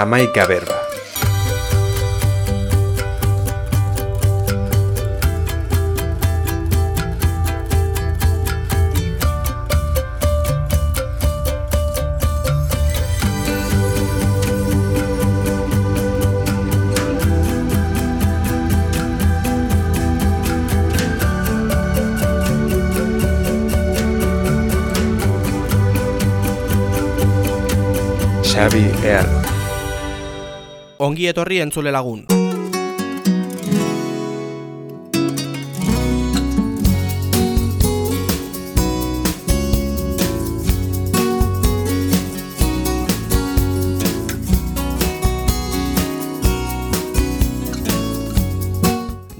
Amaika berba. Xabi Earlo. Ongi etorri entzule lagun.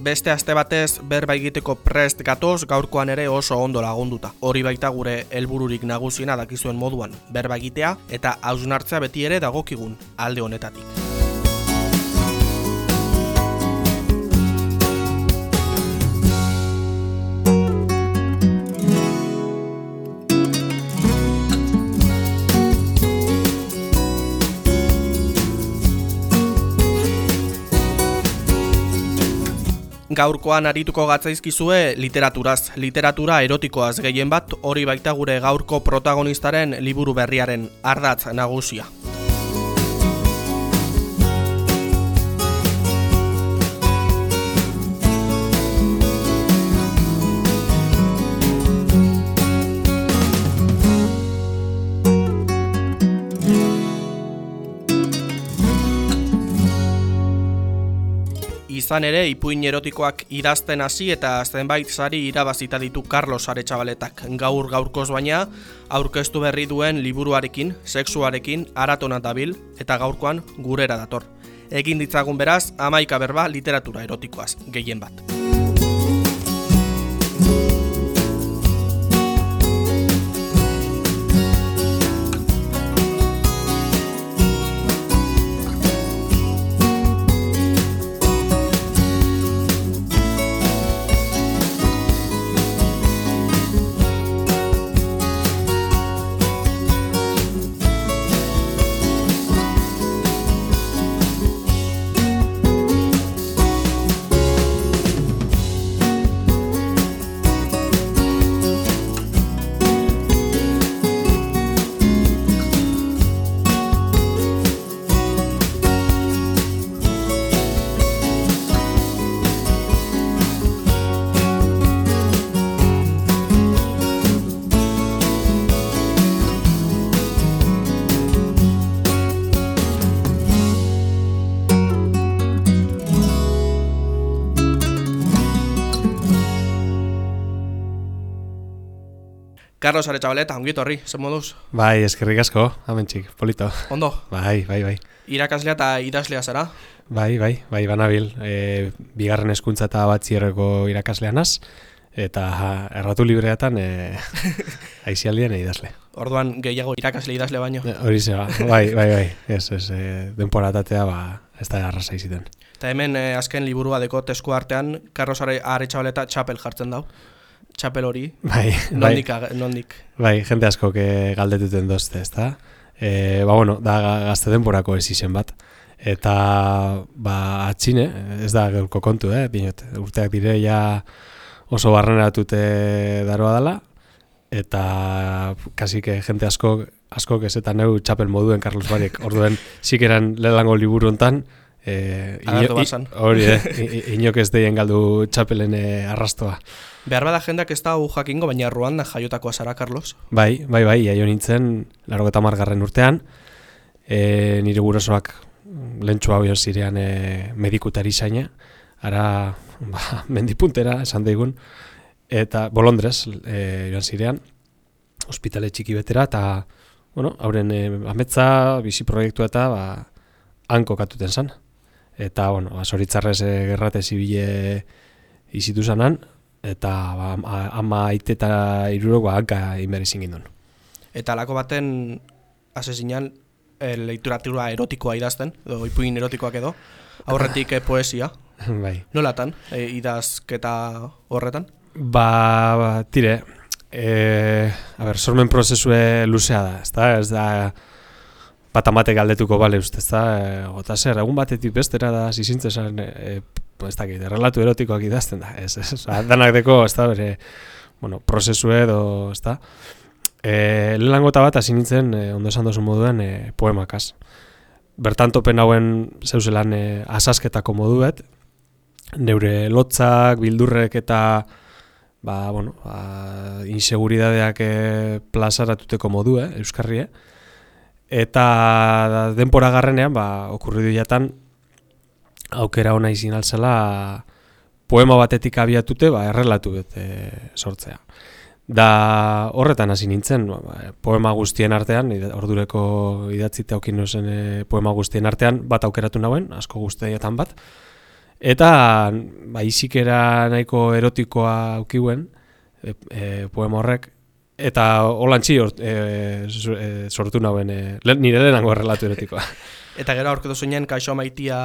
Beste aste batez berba egiteko prest gatoz gaurkoan ere oso ondo lagunduta. Hori baita gure helbururik nagusiena dakizuen moduan berba egitea eta hausnartzea beti ere dagokigun alde honetatik. Gaurkoan arituko gatzaizkizue literaturaz, literatura erotikoaz gehien bat, hori baita gure gaurko protagonistaren liburu berriaren ardatz nagusia. Izan ere, ipuin erotikoak idazten hasi eta zenbait sari irabazita ditu Carlos Aretxabaletak. Gaur gaurkoz baina, aurkeztu berri duen liburuarekin, sexuarekin, aratona dabil eta gaurkoan gurera dator. Egin ditzagun beraz, amaika berba literatura erotikoaz, gehien bat. Carlos Aretxabaleta, ongi etorri, zen moduz? Bai, eskerrik asko, amentxik, polito. Ondo, Bai, bai, bai. irakaslea eta idazlea zara? Bai, bai, bai, banabil. E, bigarren hezkuntza eta batzierreko irakasleanaz, eta ha, erratu libreatan e, aizialdien idazle. Orduan gehiago irakasle idazle baino. E, Hori zera, bai, bai, bai, ez, ez, e, denporatatea, ba, ez da arrasa iziten. Eta hemen eh, azken liburua deko tesku artean, Carlos Are- Aretxabaleta txapel jartzen dau. Txapel hori, Bai, bai, nondik, ag- nondik. bai, jende asko que galdetuten dozte, ez da? E, ba, bueno, da ga- gazte denporako ez izen bat. Eta, ba, atxine, ez da gaurko kontu, eh, dinot, urteak dire ja oso barreneratute daroa dela, eta kasi que jente asko, asko esetan neu txapel moduen Carlos Barek, orduen sikeran lelango liburu hontan, e, bazan. hori, eh, inok ez deien galdu txapelen eh, arrastoa. Behar bada jendak ez da hau jakingo, baina Ruanda jaiotakoa zara, Carlos. Bai, bai, bai, jaio nintzen, laro eta margarren urtean, e, nire gurasoak lentsu hau zirean e, medikutari zaina, ara, ba, mendipuntera, esan daigun, eta bolondrez, e, joan zirean, ospitale txiki betera, eta, bueno, hauren e, ametza, bizi proiektua eta, ba, han kokatuten zan. Eta, bueno, ba, zoritzarrez e, gerrate zibile izitu zanan, eta ba, ama aite eta irurok ba, hanka inberi zingindun. Eta lako baten asesinan e, literatura erotikoa idazten, edo ipuin erotikoak edo, aurretik e, poesia. bai. Nolatan, e, idazketa horretan? Ba, ba tire, e, a ber, sormen prozesue luzea da, ezta? Ez da bat amatek galdetuko bale uste, ez da, e, gota zer, egun batetik bestera da, zizintzen, e, ez dakit, errelatu erotikoak idazten da, ez, ez, ez, danak deko, ez da, bere, bueno, prozesu edo, ez da, e, lehenango bat, hasi nintzen, e, ondo esan dozu moduen, e, poemakaz. Bertan topen hauen zeuzelan e, asasketako moduet, neure lotzak, bildurrek eta, ba, bueno, ba, inseguridadeak e, plazaratuteko modue, euskarrie, eta denpora garrenean, ba, okurri du jatan, aukera ona izin altzela, poema batetik abiatute, ba, errelatu bete sortzea. Da horretan hasi nintzen, ba, ba, poema guztien artean, ordureko idatzite aukin nuzen e, poema guztien artean, bat aukeratu nauen, asko guztietan bat. Eta ba, izikera nahiko erotikoa aukiuen e, e, poema horrek, eta holantzi e, e, sortu nauen, e, nire lehenango relatu erotikoa. Eta gero aurketu zuen kaixo maitia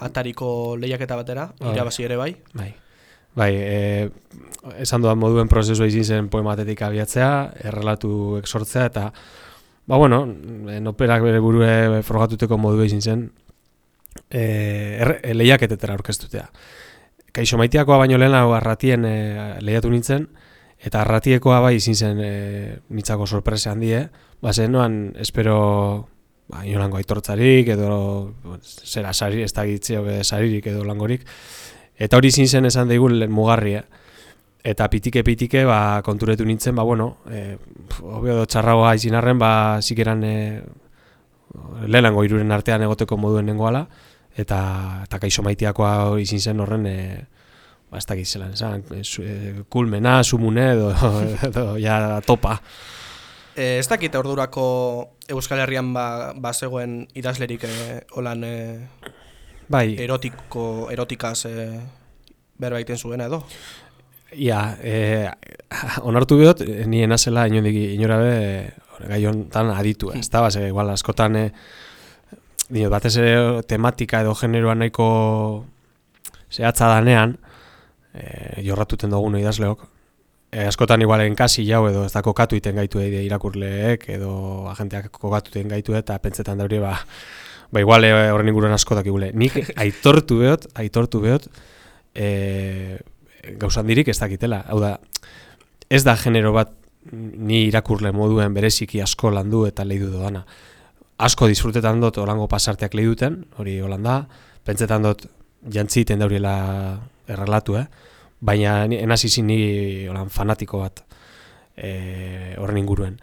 atariko lehiaketa batera, bai. irabazi ere bai. Bai. Bai, e, esan dudan moduen prozesua izin zen poematetik abiatzea, errelatu eksortzea, eta, ba, bueno, noperak bere burue frogatuteko modua izin zen, e, er, e, lehiaketetera orkestutea. Kaixo maitiakoa baino lehen arratien e, lehiatu nintzen, eta arratiekoa bai izin zen e, nitzako sorpresa handie, ba, zen noan, espero, ba, inolango aitortzarik, edo, zera, sari, ez da gitzeo, saririk edo langorik, Eta hori zin zen esan daigun mugarria. Eta pitike-pitike ba, konturetu nintzen, ba, bueno, e, obio do txarragoa izin arren, ba, zikeran e, lehenango iruren artean egoteko moduen nengoala, eta, eta kaixo maitiakoa izin zen horren, e, ba, ez dakit zelan, esan, e, kulmena, sumune, edo, edo, ja, topa. E, ez dakit ordurako Euskal Herrian ba, ba zegoen idazlerik e. E bai. erotiko, erotikaz e, berbaiten zuen edo? Ia, e, onartu behot, ni enazela inondik inora be, gai honetan aditu, ez da, base, igual, askotan, e, dino, batez ere tematika edo generoan nahiko zehatza danean, e, jorratuten dugun idazleok, e, askotan igualen kasi jau edo ez da kokatu iten gaitu edo irakurleek edo agenteak kokatu iten gaitu eta pentsetan daure ba, ba igual eh, horren inguruan asko dakigule. Nik aitortu behot, aitortu behot, e, gauzan dirik ez dakitela. Hau da, ez da genero bat ni irakurle moduen bereziki asko landu eta lehidu doana. Asko disfrutetan dut olango pasarteak lehiduten, hori holanda, pentsetan dut jantziten dauriela errelatu, eh? Baina enaz izin ni olan, fanatiko bat e, horren inguruen.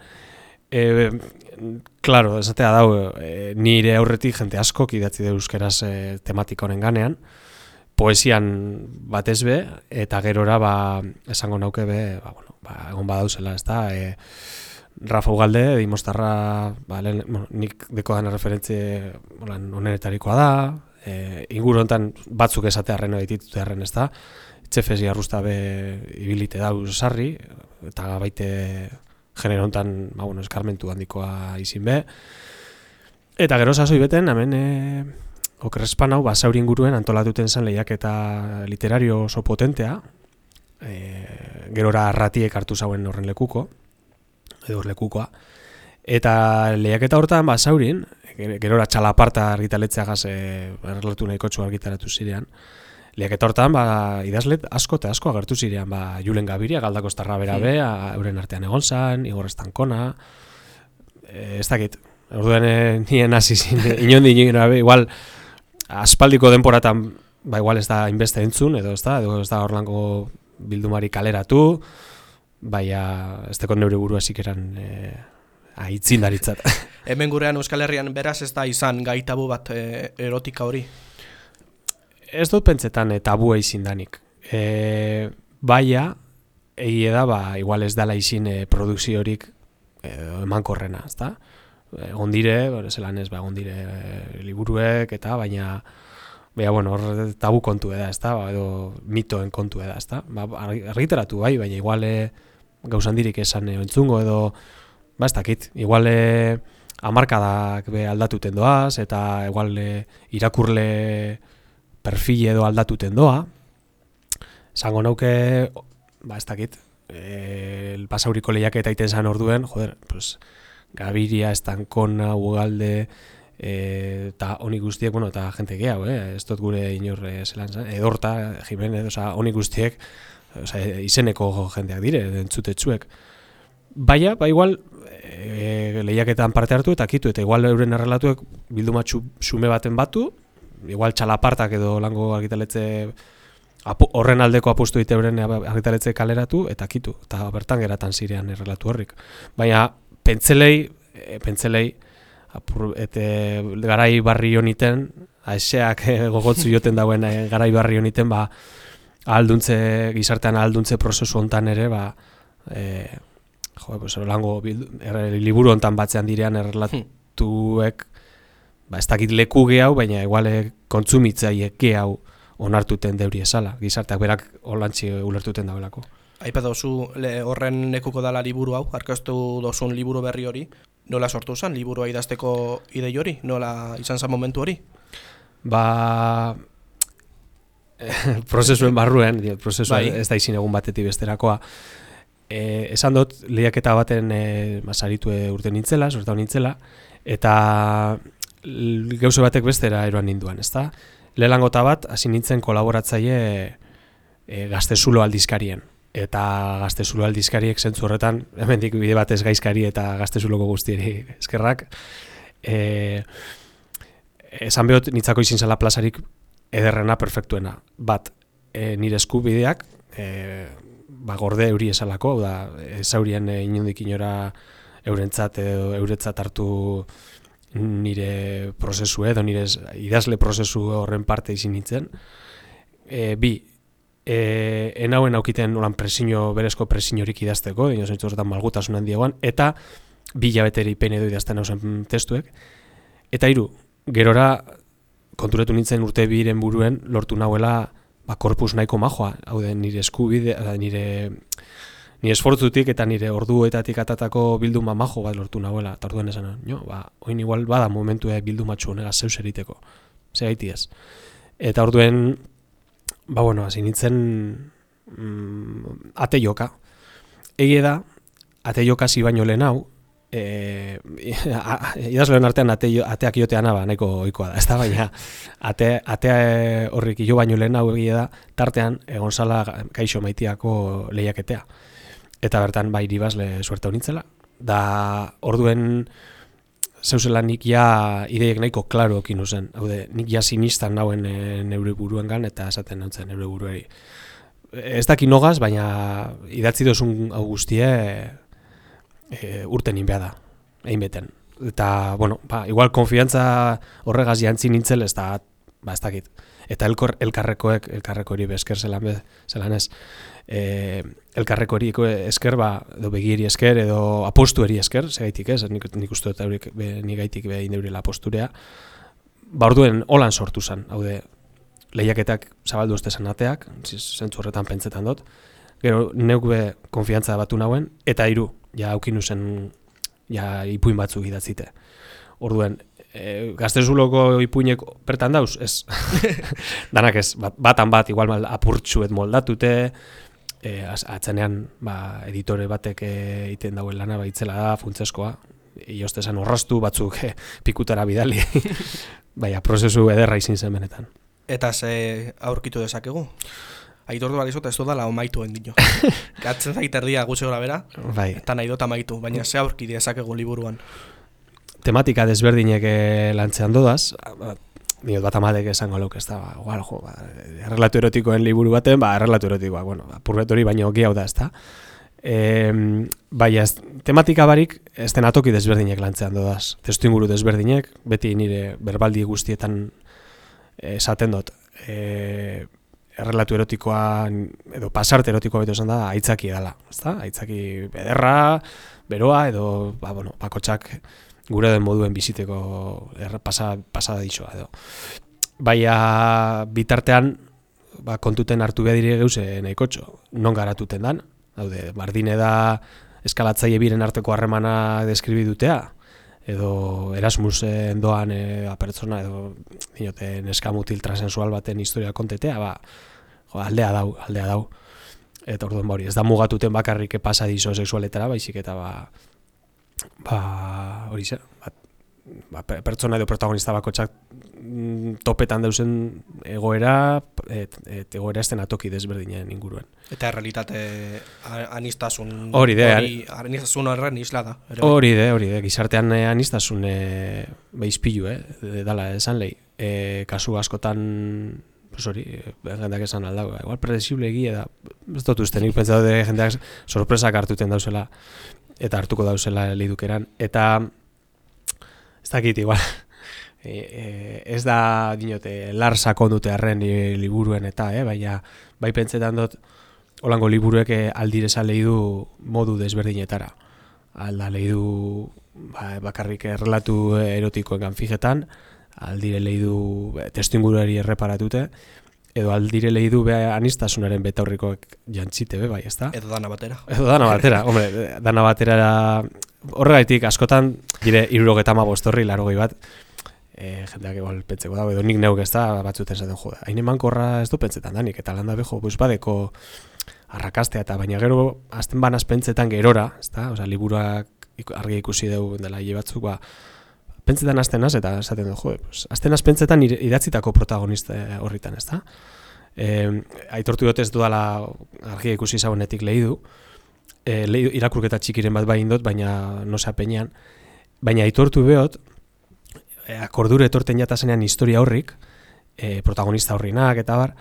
E, claro, esatea dau, e, nire aurretik jente askok idatzi de euskeraz e, tematika honen ganean, poesian batez be, eta gerora ba, esango nauke be, ba, bueno, ba, egon badauzela, ez da, e, Rafa Ugalde, dimostarra, ba, lehen, bueno, nik deko dana referentzie onenetarikoa da, e, inguru honetan batzuk esatearen ditut erren, ez da, txefesi arrusta be ibilite da sarri, eta baite genero hontan, ba bueno, eskarmentu handikoa izin be. Eta gero sasoi beten hemen eh okrespan hau basauri inguruen antolatuten zen lehiak eta literario oso potentea. Eh gerora arratiek hartu zauen horren lekuko edo lekukoa. Eta lehiaketa hortan basaurin, gerora txalaparta argitaletzeagaz eh errelatu nahiko txu argitaratu zirean. Lehiaketa hortan, ba, idazlet asko eta asko agertu zirean, ba, Julen Gabiria, Galdako Estarra bera be, euren artean egon zan, Igor Estankona, e, ez dakit, orduen e, nien hasi zin, inondi inondi, igual, aspaldiko denporatan, ba, igual ez da inbeste entzun, edo ez da, edo ez da orlango bildumari kaleratu, baina ez teko neure buru esikeran e, aitzin daritzat. Hemen gurean Euskal Herrian beraz ez da izan gaitabu bat e, erotika hori? Ez dut pentsetan e, tabua izin danik. E, baia, egie da, ba, igual ez dala izin e, produkziorik e, eman korrena, ez da? Egon dire, zelan ez, ba, egon dire e, liburuek, eta baina, baina, bueno, hor tabu kontu da? Ba, edo mitoen kontu da? Ba, argiteratu bai, baina igual e, gauzan dirik esan e, entzungo, edo, ba, ez dakit, igual e, amarkadak be aldatuten doaz, eta igual e, irakurle perfil edo aldatuten doa. Zango nauke, ba ez dakit, el pasauriko lehiak eta iten zan orduen, joder, pues, Gabiria, Estankona, Ugalde, e, eta honi guztiek, bueno, eta jente gehiago, eh? ez dut gure inor e, zelan, edorta, Jimenez, oza, honi guztiek, oza, izeneko jendeak dire, entzutetsuek. Baina, ba igual, e, lehiaketan parte hartu eta kitu, eta igual euren errelatuek bildumatxu xume baten batu, igual txalapartak edo lango argitaletze horren aldeko apostu dite euren argitaletze kaleratu eta kitu, eta bertan geratan zirean errelatu horrik. Baina pentselei, e, pentselei, apur, ete garai barri honiten, aiseak e, gogotzu joten dauen e, garai barri honiten, ba, alduntze, gizartean alduntze prozesu hontan ere, ba, e, jo, pues, lango liburu hontan batzean direan errelatuek, ba, ez dakit leku gehau, baina eguale kontsumitzaiek gehau onartuten deuri esala, gizarteak berak holantzi ulertuten dauelako. Aipa dozu horren nekuko dala liburu hau, arkaztu dozun liburu berri hori, nola sortu zen liburua idazteko idei hori, nola izan zen momentu hori? Ba, prozesuen barruen, prozesua bai. ez da izin egun batetik besterakoa, e, esan dut, lehiaketa baten e, masaritu urte nintzela, sortau nintzela, eta gauze batek bestera eroan ninduan, ezta? Lelangota bat, hasi nintzen kolaboratzaile e, gaztezulo aldizkarien. Eta gaztezulo aldizkariek zentzu horretan, hemendik bide batez gaizkari eta gaztezuloko guztieri eskerrak. E, esan behot, nitzako izin zela plazarik ederrena perfektuena. Bat, e, nire eskubideak, e, ba, gorde euri esalako, da, ezaurien e, inundik inora eurentzat edo euretzat hartu nire prozesu edo nire idazle prozesu horren parte izin nintzen. E, bi, e, enauen aukiten nolan presino, berezko presinorik idazteko, dino zentzu horretan malgutasun handiegoan, eta bi jabeteri pen edo idazten hausen testuek. Eta hiru, gerora konturetu nintzen urte biren buruen lortu nahuela ba, korpus nahiko majoa, hau den nire eskubide, nire ni esfortzutik eta nire orduetatik atatako bilduma majo bat lortu nahuela, eta orduen esan, jo, ba, oin igual bada momentu e bildumatxu honega zeus eriteko, ze gaiti ez. Eta orduen, ba, bueno, hasi nintzen mm, ate joka. Egi da, ate joka baino lehen hau, e, idazloen artean ate, ateak jotean aba, nahiko oikoa da, ez da, baina ate, atea horrik jo baino lehen hau egia da, tartean, egon zala kaixo maitiako lehiaketea eta bertan bai iribazle suerte honitzela. Da orduen zeuzela nik ja ideiek nahiko klaro ekin uzen. Haude, nik ja sinistan nauen e, neure buruen gan, eta esaten nautzen neure buruei. Ez daki nogaz, baina idatzi dozun hau guztie e, urten inbea da, egin beten. Eta, bueno, ba, igual konfiantza horregaz jantzi nintzen, ez da, ba, ez dakit. Eta elkor, elkarrekoek, elkarreko hori besker zelan, be, zelan ez, e, elkarreko hori esker, ba, edo begiri esker, edo apostu eri esker, segaitik ez, nik, nik uste dut eurik, be, nik gaitik be indeurila aposturea, ba orduen holan sortu zen, hau de, lehiaketak zabaldu uste zen ateak, zentzu horretan pentsetan dut, gero neuk be konfiantza batu nauen, eta hiru ja aukinu zen, ja ipuin batzuk idatzite. Orduen, e, gaztezuloko ipuinek bertan dauz, ez. Danak ez, bat, batan bat, igual mal, moldatute, e, atzenean ba, editore batek egiten dauen lana baitzela da, funtzeskoa, ioste esan horraztu batzuk e, pikutara bidali, baina prozesu ederra izin zen benetan. Eta ze aurkitu dezakegu? Aitortu bali zota ez du dala omaitu endino. Gatzen zait erdia gutxe gora bera, bai. eta nahi dut amaitu, baina ze aurkitu dezakegu liburuan. Tematika desberdinek eh, lantzean dodaz, Diot bat amadek esango luk, ez da, ba, igual, jo, ba, errelatu erotikoen liburu baten, ba, errelatu erotikoa, bueno, ba, purgatori baino hau da, ez da. E, bai, ez, tematika barik, ez den atoki desberdinek lantzean dodaz. Testu inguru desberdinek, beti nire berbaldi guztietan esaten dut. E, errelatu erotikoa, edo pasarte erotikoa beto esan da, aitzaki edala, ez da? Aitzaki bederra, beroa, edo, ba, bueno, bakotxak, gure den moduen biziteko pasa, pasada ditxoa edo. Baina bitartean ba, kontuten hartu behar dire geuse nahikotxo, non garatuten dan, daude, bardine da eskalatzaile biren arteko harremana deskribi dutea, edo Erasmusen doan e, apertsona, edo dinote, neskamutil transensual baten historia kontetea, ba, jo, aldea dau, aldea dau. Eta orduan bauri, ez da mugatuten bakarrik pasa dizo sexualetara, baizik eta ba, ba, hori ze, ba, ba, pe- pertsona edo protagonista bakotxak mm, topetan dauzen egoera, et, et egoera esten atoki desberdinen inguruen. Eta realitate a- anistasun Hori da, hori anistasun horren isla da. bai. Hori de, hori de, gizartean eh, anistasun eh, behizpilu, eh, de- dala esan lehi. Eh, kasu askotan, pues hori, jendeak esan aldago, igual predesible egia da, ez dut uste, nik pentsatu de jendeak sorpresak hartuten dauzela, eta hartuko dauzela lidukeran, eta ez dakit, igual, e, e, ez da, dinote, lar sakon dute arren eh, liburuen eta, eh, baina, bai pentsetan dut, holango liburuek eh, aldireza lehi du modu desberdinetara. Alda lehi du ba, bakarrik errelatu erotikoen fijetan, aldire lehi du eh, testuinguruari erreparatute, edo aldire lehi du be anistasunaren betaurrikoek jantzite be, bai, ezta? Edo dana batera. Edo dana batera, hombre, dana batera horregaitik askotan, dire irurogeta ma bostorri, larogei bat, e, jendeak igual pentseko dago, edo nik neuk ez da, batzuten zaten jo, hain emankorra ez du pentsetan danik, eta landa beho, bus badeko arrakastea, eta baina gero, azten banaz pentsetan gerora, ez da, oza, liburuak argi ikusi dugu dela hile batzuk, ba, pentsetan azten az, eta esaten du, jo, pues, azten az pentsetan idatzitako protagonista eh, horritan, ez da? E, aitortu dut ez dudala argia ikusi zagonetik lehi du, e, lehi, irakurketa txikiren bat bai indot, baina no se apeñan, baina aitortu behot, e, akordure etorten jatazenean historia horrik, e, protagonista horrinak eta bar,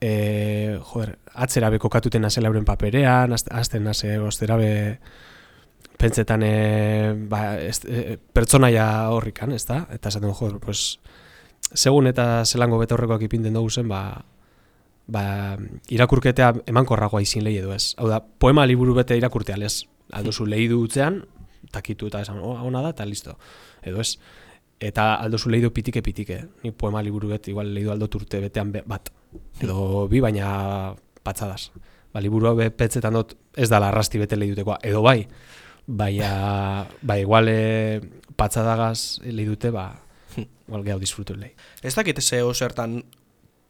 e, joder, atzera be kokatuten nazela euren paperean, azte- azten naze, ostera be, pentsetan e, ba, ez, e, pertsonaia horrikan, ez da? Eta esaten joder, pues, segun eta zelango betorrekoak ipinten dugu zen, ba, ba, irakurketea emankorragoa izin lehi edo ez. Hau da, poema liburu bete irakurtea, lez, alduzu lehi utzean, takitu eta esan, oh, ona da, eta listo. Edo ez. Eta aldozu lehi du pitike pitike. Ni poema liburu bet, igual lehi du aldot urte betean be, bat. Edo bi, baina patzadas. Ba, liburua be, petzetan dut ez da arrasti bete lehi dutekoa. Edo bai, baina, ba, igual e, patzadagaz lehi dute, ba, igual gehiago disfrutu lehi. Ez dakit ze zertan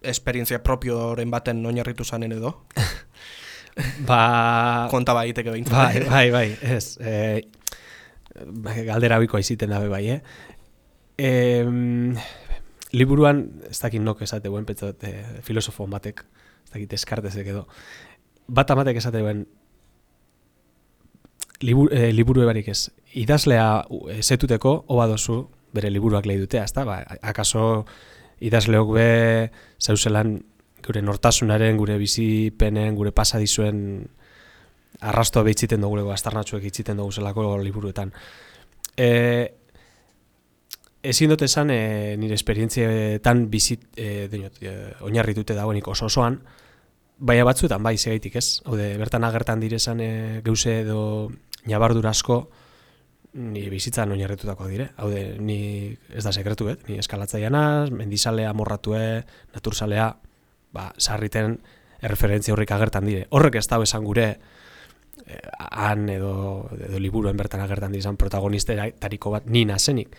esperientzia propioren baten oinarritu zanen edo? Ba, Konta bai egiteke behintzat. Bai, bai, bai, ez. E, galdera bikoa iziten dabe bai, eh? E, liburuan, ez dakit nok esate guen, pentsat, e, filosofo batek, ez dakit eskartezek edo, bat amatek esate guen, libur, e, liburu ebarik ez, idazlea u- ezetuteko, oba dozu, bere liburuak lehi dutea, ezta? Ba, akaso idazleok be zauzelan gure nortasunaren, gure bizipenen, gure pasadizuen arrastoa behitziten dugu, astarnatxuek itziten dugu zelako liburuetan. E, ezin dut esan e, nire esperientzietan bizit, e, dinot, e, oinarritute dagoenik oso osoan, baina batzuetan bai segaitik ez. Haude, bertan agertan direzan e, geuse edo nabardura asko ni bizitzan oinarritutako dire. Haude, ni ez da sekretu, eh? ni eskalatzaia naz, mendizalea, morratue, naturzalea, ba, sarriten erreferentzia horrik agertan dire. Horrek ez dago esan gure eh, han edo, edo liburuen bertan agertan dizan protagonistetariko bat ni nazenik.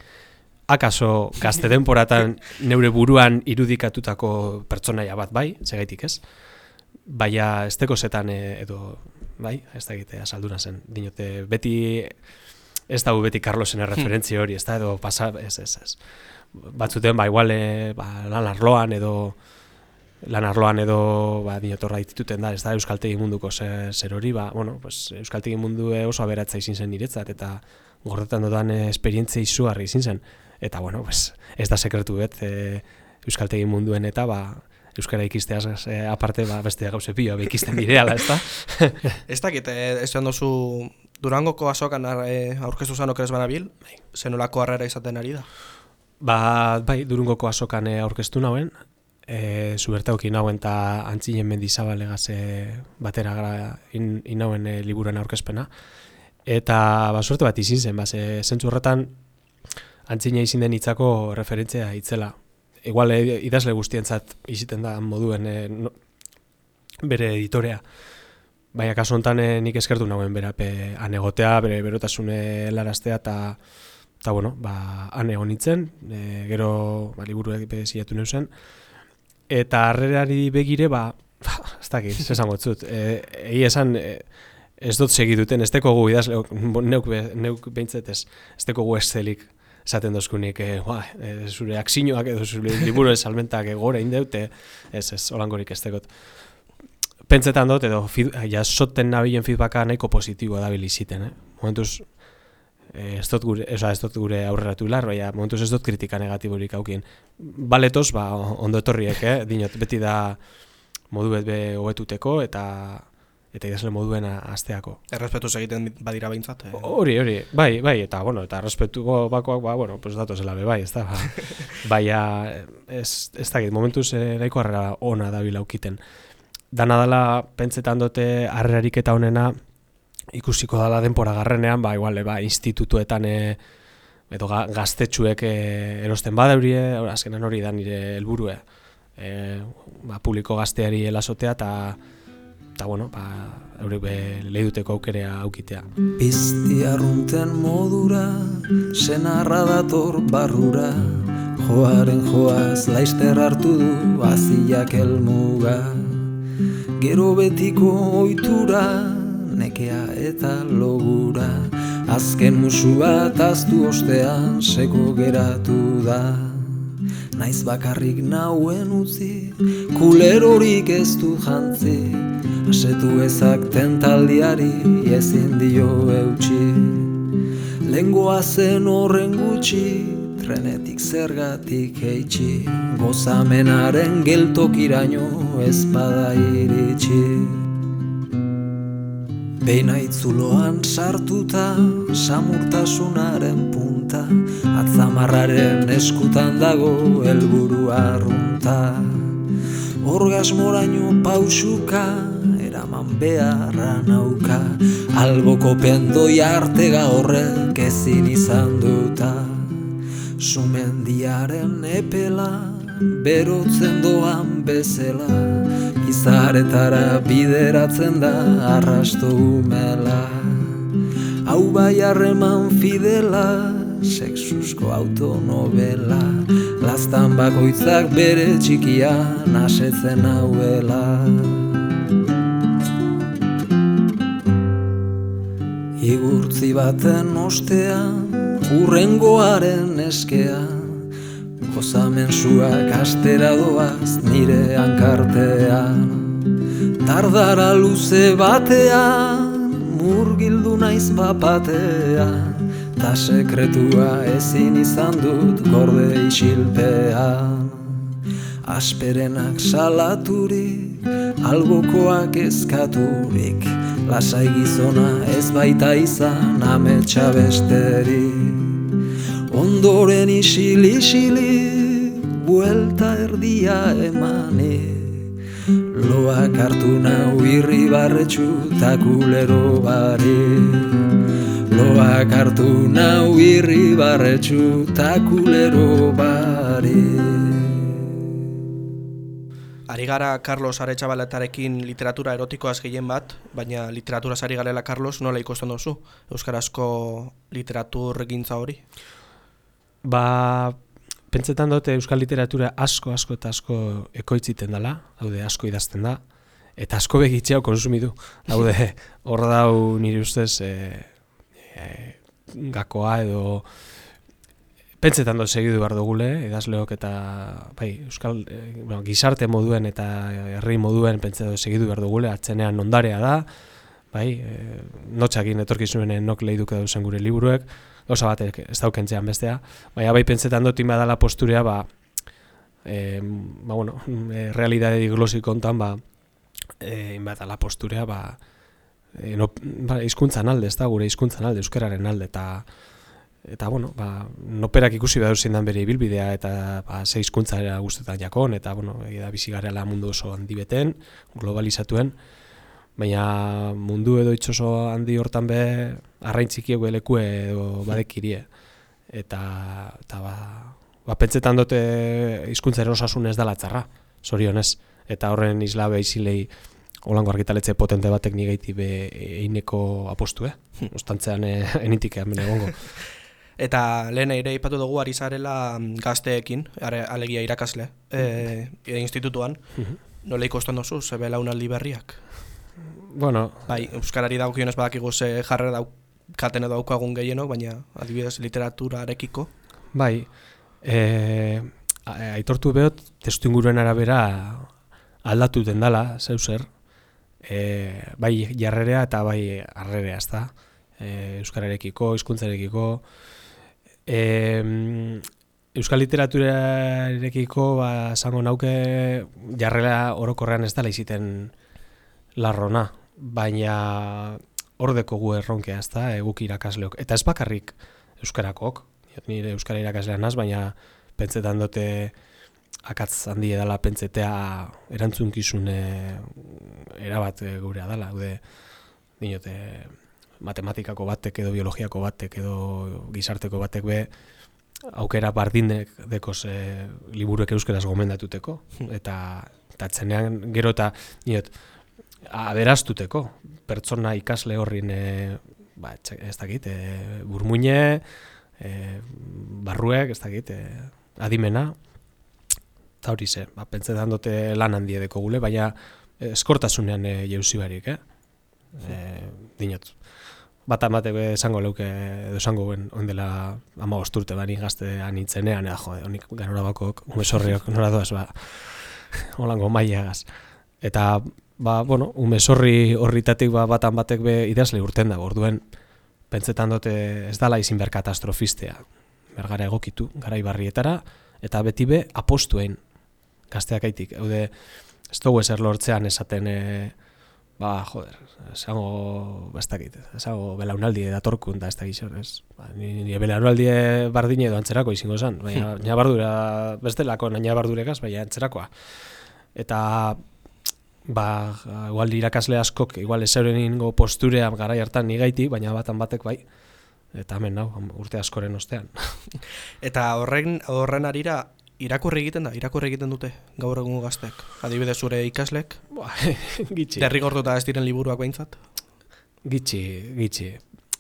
Akaso gazte denporatan neure buruan irudikatutako pertsonaia bat bai, segaitik ez? Baina esteko zetan eh, edo, bai, ez da egitea salduna zen. Dinote, beti, ez dago beti Carlosen erreferentzia hori, ez da, edo pasa, ez, ez, ez. Batzuten, ba, igual, eh, ba, lan arloan edo, lan arloan edo ba dinotorra dituten da, ez da euskaltegi munduko zer, zer hori, ba, bueno, pues, euskaltegi mundu oso aberatza izin zen niretzat eta gordetan dudan eh, esperientzia izugarri izin zen. Eta bueno, pues, ez da sekretu bet e, euskaltegi munduen eta ba euskara ikisteaz e, aparte ba beste gauze pila be ikisten direala, ezta? Ez dakit, eh, esan dozu Durangoko azokan eh, aurkeztu zanok ez banabil, zenolako harrera izaten ari da. Ba, bai, durungoko azokan e, aurkeztu nauen, e, zubertauki nauen eta antzinen mendizabalegaz e, batera gara in, inauen e, liburuan aurkezpena. Eta ba, suerte bat izin zen, ba, ze, zentzu horretan antzina izin den hitzako referentzia hitzela. Igual e, idazle guztientzat iziten da moduen e, no, bere editorea. Baina kasu honetan e, nik eskertu nauen berape anegotea, bere berotasune laraztea eta eta bueno, ba, han egon nintzen, e, gero ba, liburuek bezilatu neuzen, eta harrerari begire, ba, dakit, ez esango zut, e, egi esan, e, ez dut segi duten, ez dekogu idazle, neuk, neuk behintzet ez, ez dekogu Excelik esaten dozkunik, e, ba, e, zure aksinoak edo zure liburu salmentak e, gore indeute, ez ez, holangorik ez dekot. Pentsetan dut, edo jasoten nabilen feedbacka nahiko positiboa da biliziten, eh? Momentuz, eh, ez dut gure, ez dut gure aurreratu lar, baina momentuz ez dut kritika negatiborik aukien. Baletoz, ba, ondo etorriek, eh? Dinot, beti da modu bet be hobetuteko eta eta idazle moduen asteako. Errespetu egiten badira behintzat. Eh? Hori, hori, bai, bai, eta, bueno, eta errespetuko bakoak, ba, bueno, pues dato zela be, bai, ez da, ba, baina, ez, ez da, momentuz eh, nahiko harrera ona da bilaukiten. Dana dela, pentsetan dute harrerarik eta honena, ikusiko dala denpora garrenean, ba, igual, ba, institutuetan, e, edo gaztetxuek e, erosten badaurie, azkenan hori da nire helburue. E, ba, publiko gazteari elasotea, eta eta bueno, ba, eure be lehiduteko aukerea aukitea. Pizti arrunten modura, senarra dator barrura, joaren joaz laister hartu du aziak elmuga. Gero betiko oitura, nekea eta logura, azken musu bat aztu ostean seko geratu da. Naiz bakarrik nauen utzi, kulerorik ez du jantzi, Asetu ezak tentaldiari ezin dio eutxi. Lengoa zen horren gutxi, trenetik zergatik heitxi Gozamenaren geltokiraino ezpada iritsi Beina itzuloan sartuta, samurtasunaren punta Atzamarraren eskutan dago helburu arrunta. Orgasmoraino pausuka, eraman beharra nauka Alboko pendoi artega horrek ezin izan duta. Sumendiaren epela, berotzen doan bezela Izaretara bideratzen da arrasto umela. Hau bai harreman fidela, sexusko autonovela Lastan bakoitzak bere txikia nasetzen hauela Igurtzi baten ostean, urrengoaren eskean Gozamen zuak astera doaz nire hankartean. Tardara luze batean, murgildu naiz bapatean Ta sekretua ezin izan dut gorde isilpean. Asperenak salaturik, albokoak eskaturik. Lasai gizona ez baita izan ametsa besteri Ondoren isil isili buelta erdia emani Loak hartu nau irri barretxu takulero bari Loak hartu nau irri barretxu takulero bari Ari gara Carlos Aretxabaletarekin literatura erotikoaz gehien bat, baina literatura ari garela Carlos nola ikusten duzu? Euskarazko literatur gintza hori? Ba, pentsetan dute Euskal literatura asko, asko eta asko ekoitziten dela, daude asko idazten da, eta asko begitxeau konsumidu. Daude, hor dau nire ustez e, e, gakoa edo Pentsetan dut segidu behar dugule, edazleok eta bai, euskal eh, bueno, gizarte moduen eta herri moduen pentsetan dut segidu behar dugule, atzenean ondarea da, bai, e, notxakin etorkizuen nok lehiduk edo zen gure liburuek, osa bat ez daukentzean bestea, bai, bai, pentsetan dut inbadala posturea, ba, e, ba, bueno, e, realidade diglosi kontan, ba, e, inbadala posturea, ba, e, no, ba, izkuntzan alde, ez da, gure izkuntzan alde, euskararen alde, eta, eta bueno, ba, noperak ikusi behar zindan bere ibilbidea eta ba, ze hizkuntza era guztetan jakon, eta bueno, da bizi garela mundu oso handi beten, globalizatuen, baina mundu edo itxoso handi hortan be, arrain txikiek lekue edo badekirie. Eta, eta ba, ba, pentsetan dute hizkuntza erosasun ez dela txarra, zorionez. Eta horren isla behizilei holango argitaletze potente batek nigeiti be eineko apostu, eh? Hm. Ostantzean eh, enitik hemen egongo. Eta lehen ere ipatu dugu ari zarela mm, gazteekin, alegia irakasle, e, e, institutuan. Mhm. Nola ikusten duzu, zebe launaldi berriak? Bueno, Bai, euskarari dagokionez badakigu ze jarrera daukaten edo daukagun gehienok, baina adibidez literaturarekiko. bai, e, aitortu behot, testu inguruen arabera aldatu den dela, zeu zer, e, bai jarrerea eta bai arrerea, ez da, e, euskararekiko, hizkuntzarekiko, e, euskal literaturarekiko, ba, esango nauke, jarrera orokorrean ez dela iziten larrona, baina ordeko gu erronkea, ez da, eguk irakasleok. Eta ez bakarrik euskarakok, nire euskara irakaslea naz, baina pentsetan dute akatz handi edala pentsetea erantzunkizun e, erabat e, gurea dela, gude, dinote, matematikako batek edo biologiako batek edo gizarteko batek be aukera bardinek dekoz e, liburuek euskeraz gomendatuteko. Eta eta atzenean gero eta niot, aberaztuteko pertsona ikasle horrin e, ba, ez dakit, e, burmuine, e, barruek, ez dakit, e, adimena, eta hori ze, ba, pentsetan dute lan handie gule, baina eskortasunean e, jauzi barik, eh? E, dinot, bat amate esango leuke, edo esango ben, ondela ama osturte bani gaztean nintzenean, eda jode, honik ganora bakok, umesorriok nora doaz, ba, holango maiagaz. Eta, ba, bueno, umesorri horritatik ba, batan batek be idazle urten da, orduen, pentsetan dute ez dala izin behar katastrofistea, bergara egokitu, garai barrietara, eta beti be apostuen gazteak aitik. Haude, ez dugu ezer lortzean esaten, e, ba, joder, esango, ba, ez dakit, esango belaunaldi datorkun da ez dakit xor, ez. Ba, ni, ni belaunaldi bardine edo antzerako izango zen, baina nabardura, bestelako nabadurekaz, baina antzerakoa. Eta ba, igual irakasle askok, igual ezeuren ingo posturea garai hartan nigaiti, baina batan batek bai, eta hemen nau, urte askoren ostean. Eta horren, horren arira, irakurri egiten da, irakurri egiten dute gaur egungo gaztek. Adibidez zure ikaslek, Ba, gitxi. derrigortuta ez diren liburuak behintzat. Gitxi, gitxi.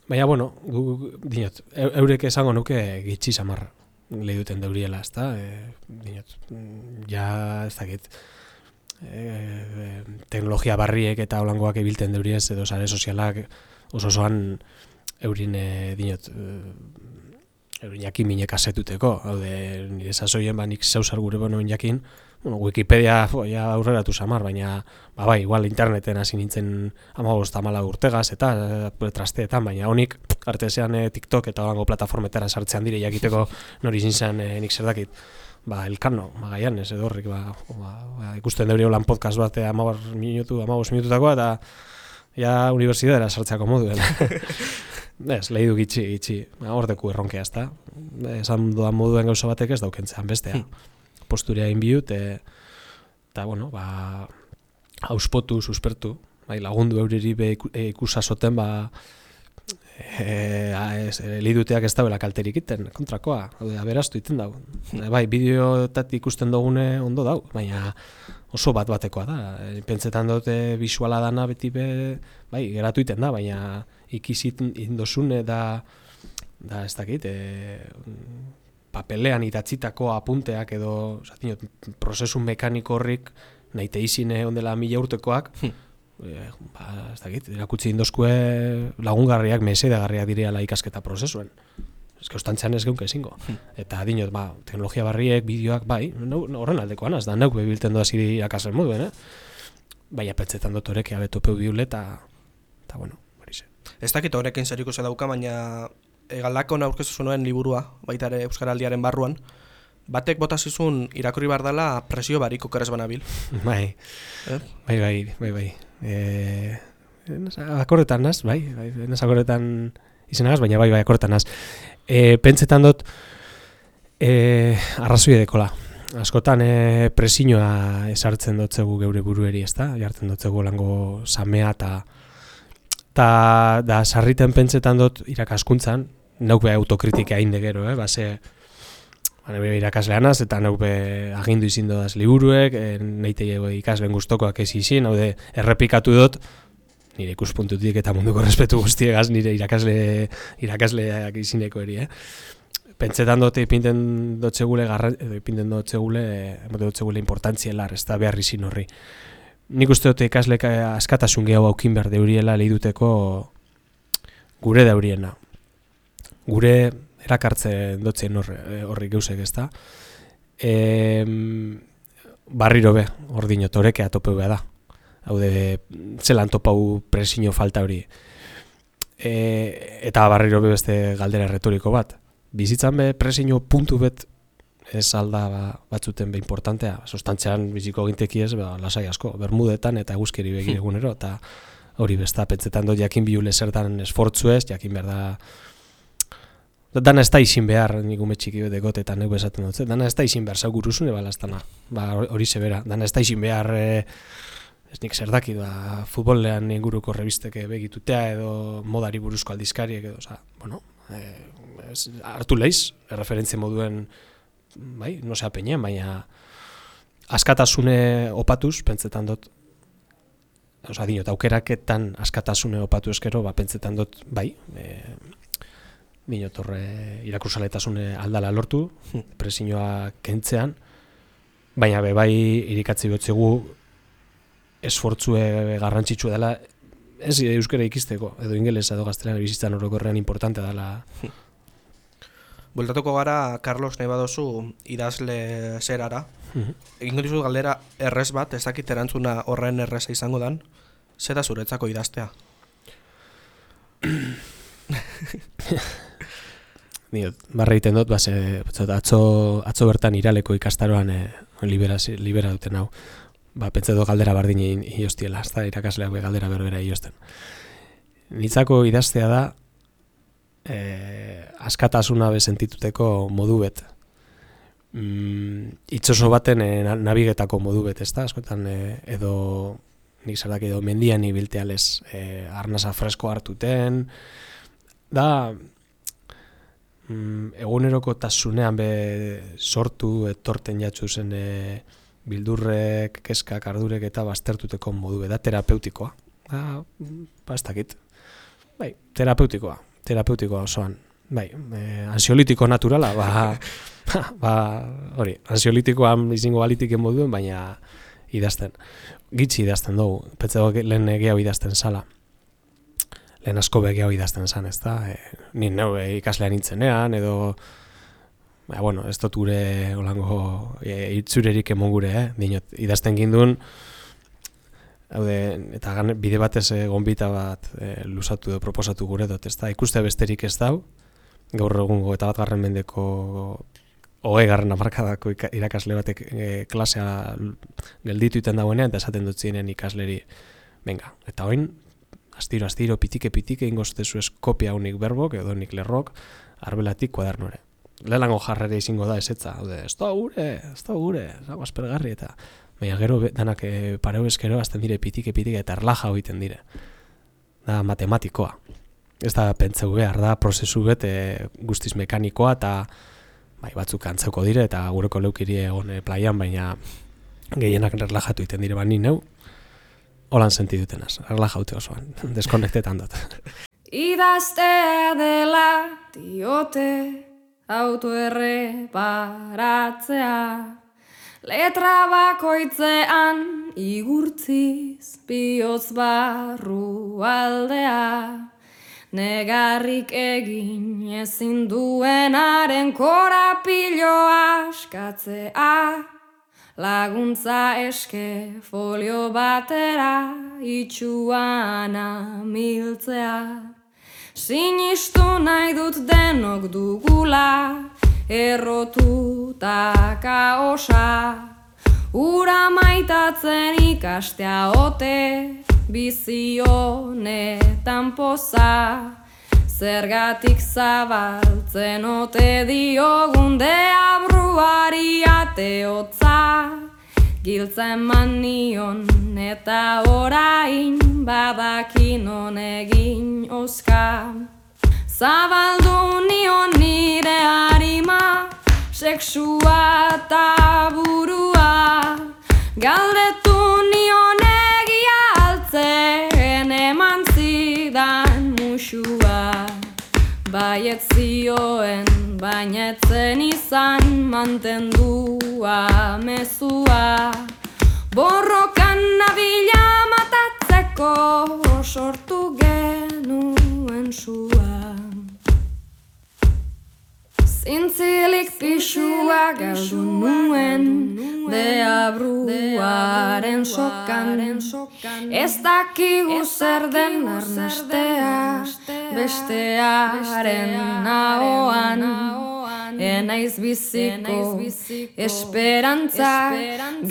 Baina, bueno, gu, gu- dinot, eu- eurek esango nuke gitxi samar lehi duten deuriela, ez da? E, dinot, mm, ja, ez dakit, e, teknologia barriek eta holangoak ebilten deuriez, edo sare sozialak oso osoan eurin, e, dinot, e, eurin jakin minek asetuteko, haude, nire sasoien, ba, nik zeusar gure bonoen jakin, bueno, Wikipedia jo, ja aurreratu samar, baina ba bai, igual interneten hasi nintzen amabost amala urtegaz eta trasteetan, baina honik artesean e, TikTok eta holango plataformetara sartzean dire jakiteko nori izin zen e, nik zer dakit ba, elkano, magaian, ez edo ba, ba, ba, ikusten deuri holan podcast bat e, amabos minutu, amabos minututakoa, eta ja unibertsitatera sartzeako moduen. Ez, lehi du gitxi, gitxi, ba, hor deku erronkea, ezta? Esan doan moduen gauza batek ez daukentzean bestea. Posturea inbiut, e, eta, bueno, ba, auspotu, suspertu, bai, lagundu euriri be e, ikusasoten, ba, e, ez, e, liduteak ez dauela kalterik iten, kontrakoa, hau da, beraztu iten dau. E, bai, bideotat ikusten dugune ondo dau, baina oso bat batekoa da. Pentsetan dute visuala dana beti be, bai, geratu iten da, baina ikizit indosune da, da ez dakit, e, papelean idatzitako apunteak edo, zatinot, prozesu mekaniko horrik, naite izine ondela mila urtekoak, e, ba, ez dakit, erakutsi indozkue lagungarriak, mesedagarriak direala ikasketa prozesuen. Ez que ostantzean ez geunke ezingo. Eta dinot, ba, teknologia barriek, bideoak, bai, horren aldekoan, az da, neuk bebilten doaz iri akasen moduen, eh? Baina petzetan dut horek abeto peu biule, eta, eta bueno, hori ze. Ez dakit horrekin zer ikusi dauka, baina egaldakon aurkeztu zuen liburua, baita ere Euskaraldiaren barruan, batek bota zizun irakurri bar dela presio barik okeres banabil. Bai, Eh? bai, bai, bai, bai. E, naz, akordetan naz, bai, bai, naz akordetan izenagaz, baina bai, bai, akordetan naz. E, pentsetan dut, e, arrazoi dekola. Askotan e, presinoa esartzen dotzegu geure burueri, ezta? Jartzen dotzegu lango samea eta ta, da sarriten pentsetan dut irakaskuntzan, nauk be autokritika hain gero, eh? Base, Ba, nire irakasleanaz, eta nauk be agindu izin dodaz liburuek, e, neite ikasleen gustokoak ez izin, hau de, errepikatu dut, nire ikuspuntutik eta munduko respetu guztiegaz nire irakasle, irakasleak izineko eri, eh? Pentsetan dut ipinten dotzegule, garra, edo ipinten dotzegule, emote dotzegule importantzielar, ez da behar izin horri. nik uste dute ikaslek askatasun gehiago aukin behar deuriela lehiduteko gure dauriena. Gure erakartzen dotzen horri, horri geusek ez da. E, barriro be, ordino toreke atopeu da. Hau de, zelan topau presino falta hori. E, eta barriro be beste galdera retoriko bat. Bizitzan be presino puntu bet ez alda ba, batzuten be importantea. Sostantzean biziko ginteki ez, ba, lasai asko, bermudetan eta eguzkeri begire hmm. egunero, eta hori besta, pentsetan dut jakin bihule zertan esfortzu ez, jakin behar da, Dana ez da izin behar, nik ume txiki bete eta nego esaten dut, dana ez da izin behar, zau guruzune balaztana, ba, hori zebera, dana ez da izin behar, e, ez nik zer daki, ba, futbolean inguruko revisteke begitutea edo modari buruzko aldizkariek edo, oza, bueno, e, ez, hartu lehiz, referentzia moduen, bai, no sea peñen, baina askatasune opatuz, pentsetan dut, oza, dinot, aukeraketan askatasune opatu eskero, ba, pentsetan dut, bai, e, Minotorre irakursaletasune aldala lortu, presioa kentzean, baina be bai irikatzi betzegu esfortzue garrantzitsua dela ez euskara ikisteko, edo ingelesa edo gaztelera bizitzan orokorrean importante dela. Bultatuko gara, Carlos, nahi badozu idazle zerara. Mm Egin dizu galdera errez bat, ez dakit erantzuna horren erreza izango dan, zeta zuretzako idaztea? Ni barra egiten dut, base, atzo, atzo bertan iraleko ikastaroan e, libera, libera duten hau. Ba, pentsa dut galdera bardin iostiela, ez da irakasleak galdera berbera iosten. Nitzako idaztea da, e, askatasuna bezentituteko modu bet. Mm, itxoso baten e, nabigetako modu bet, ez da, askotan, e, edo nik zerdak edo mendian ibiltealez e, arnasa fresko hartuten, da, mm, eguneroko tasunean be sortu etorten jatzu zen e, bildurrek, keskak, ardurek eta baztertuteko modu da terapeutikoa. Ba, ba ez dakit. Bai, terapeutikoa, terapeutikoa osoan. Bai, e, ansiolitiko naturala, ba, ba, hori, ansiolitikoa izango balitik moduen, baina idazten. Gitsi idazten dugu, petzago lehen gehiago idazten sala lehen asko bege hau idazten zan, ez da? E, ni neu e, ikaslean nintzenean, edo... Ba, bueno, ez dut gure olango e, itzurerik emon gure, eh? Dinot, idazten gindun, haude, eta gan, bide batez e, gonbita bat e, lusatu edo proposatu gure dut, ez da? Ikuste besterik ez dau, gaur egungo eta bat garren mendeko hogei garren amarkadako irakasle batek e, klasea gelditu iten dagoenean, eta esaten dut ziren ikasleri, venga, eta oin, astiro, astiro, pitike, pitike, ingoztezu ez kopia unik berbok, edo nik lerrok, arbelatik kuadernore. Lelango jarrere izango da ezetza, haude, ez da gure, ez da gure, da aspergarri, eta baina gero danak e, pareu eskero, azten dire pitike, pitike, eta erlaja egiten dire. Da matematikoa. Ez da pentseu behar da, prozesu bet e, guztiz mekanikoa, eta bai, batzuk antzeuko dire, eta gureko leukiri egon e, plaian, baina gehienak erlajatu egiten dire, bani neu, holan senti dutenaz. Arla jaute osoan, deskonektetan dut. Idaztea dela diote autoerre paratzea Letra bakoitzean igurtziz bihotz barru aldea Negarrik egin ezin duenaren korapilo askatzea Laguntza eske folio batera itxuana miltzea. Sinistu nahi dut denok dugula errotu ta kaosa. Ura maitatzen ikastea ote bizionetan poza Zergatik zabaltzen ote diogun deabruari ateotza. Giltza eman nion eta orain badakin honegin oska. Zabaldu nion nire harima, seksua eta burua. Galdetu nion egia altzen eman zidan musua Baiet zioen, baina etzen izan mantendua mezua Borroka Borrokan nabila matatzeko sortu genuen sua. Zintzilik pixua galdu nuen Deabruaren sokan. Ez dakigu zer den arnastea Bestearen naoan Enaiz biziko esperantza.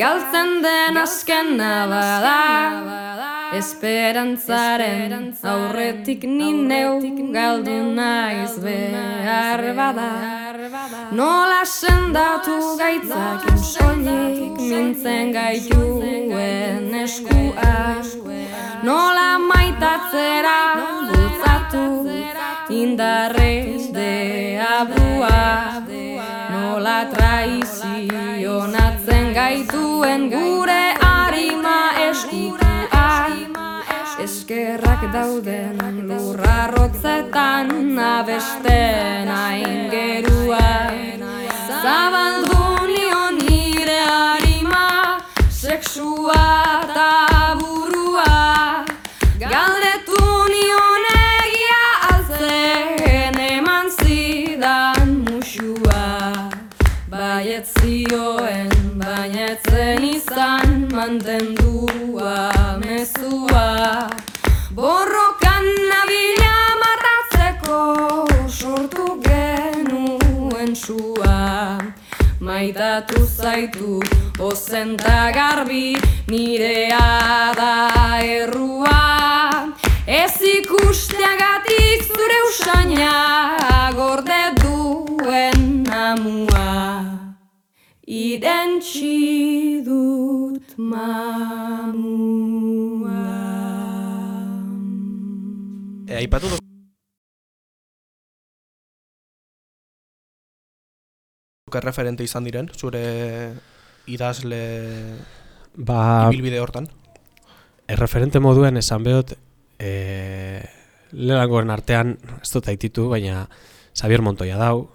Galtzen den azkena bada Esperantzaren aurretik ni neu. galdu naiz behar bada Nola sendatu gaitzak soilik mintzen gaituen eskua. Nola maitatzera bultzatu indarrez deabua Nola traizionatzen gaituen gure harima eskutua Eskerrak dauden lurra rotzetan abesten aingerua seksua eta burua Galdetu nion egia altzen eman zidan musua Baiet zioen, baina etzen izan mantendua mezua. Borrokan nabila matatzeko sortu genuen sua Maitatu zaitu ozenta garbi nirea da errua. Ez ikusteagatik zure usaina gorde duen amua. Irentxi dut mamua. E, aipatu referente izan diren, zure idazle Ba, ibilbide hortan. erreferente moduen esan behot, e, lehenangoen artean, ez dut aititu, baina Xavier Montoya dau,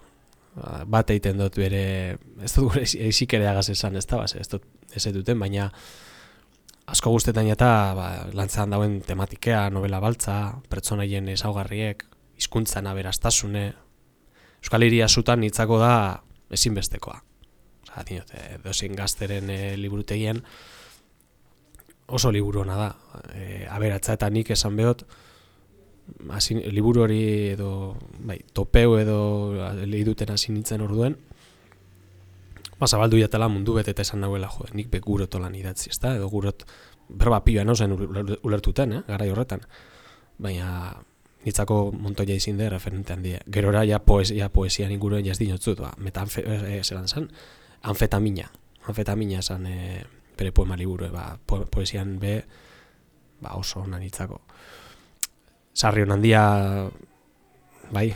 ba, bat egiten dut bere, ez dut gure ezik ere agaz esan, ez da, ez dut ez duten, baina asko guztetan eta ba, lantzan dauen tematikea, novela baltza, pertsonaien ezaugarriek, hizkuntzan aberastasune, Euskal Hiria zutan hitzako da ezinbestekoa. Osa, diot, e, dozin gazteren e, liburutegien oso liburu ona da. E, aberatza eta nik esan behot, hazin, liburu hori edo bai, topeu edo lehiduten hasi nintzen orduen, ba, zabaldu jatela mundu bete eta esan nahuela, jo, nik be gurotolan idatzi, ezta? Edo gurot, berba pioa nauzen uler- ulertuten, eh? garai horretan. Baina, nitzako montoia izin de referente handia. Gerora ja, poesia, poesian inguruen jaz dinotzut, ba, metanfe, e, zelan zan, anfetamina. Anfetamina esan e, bere poema liburu, ba, po, poesian be, ba, oso ona nitzako. Sarri hon handia, bai,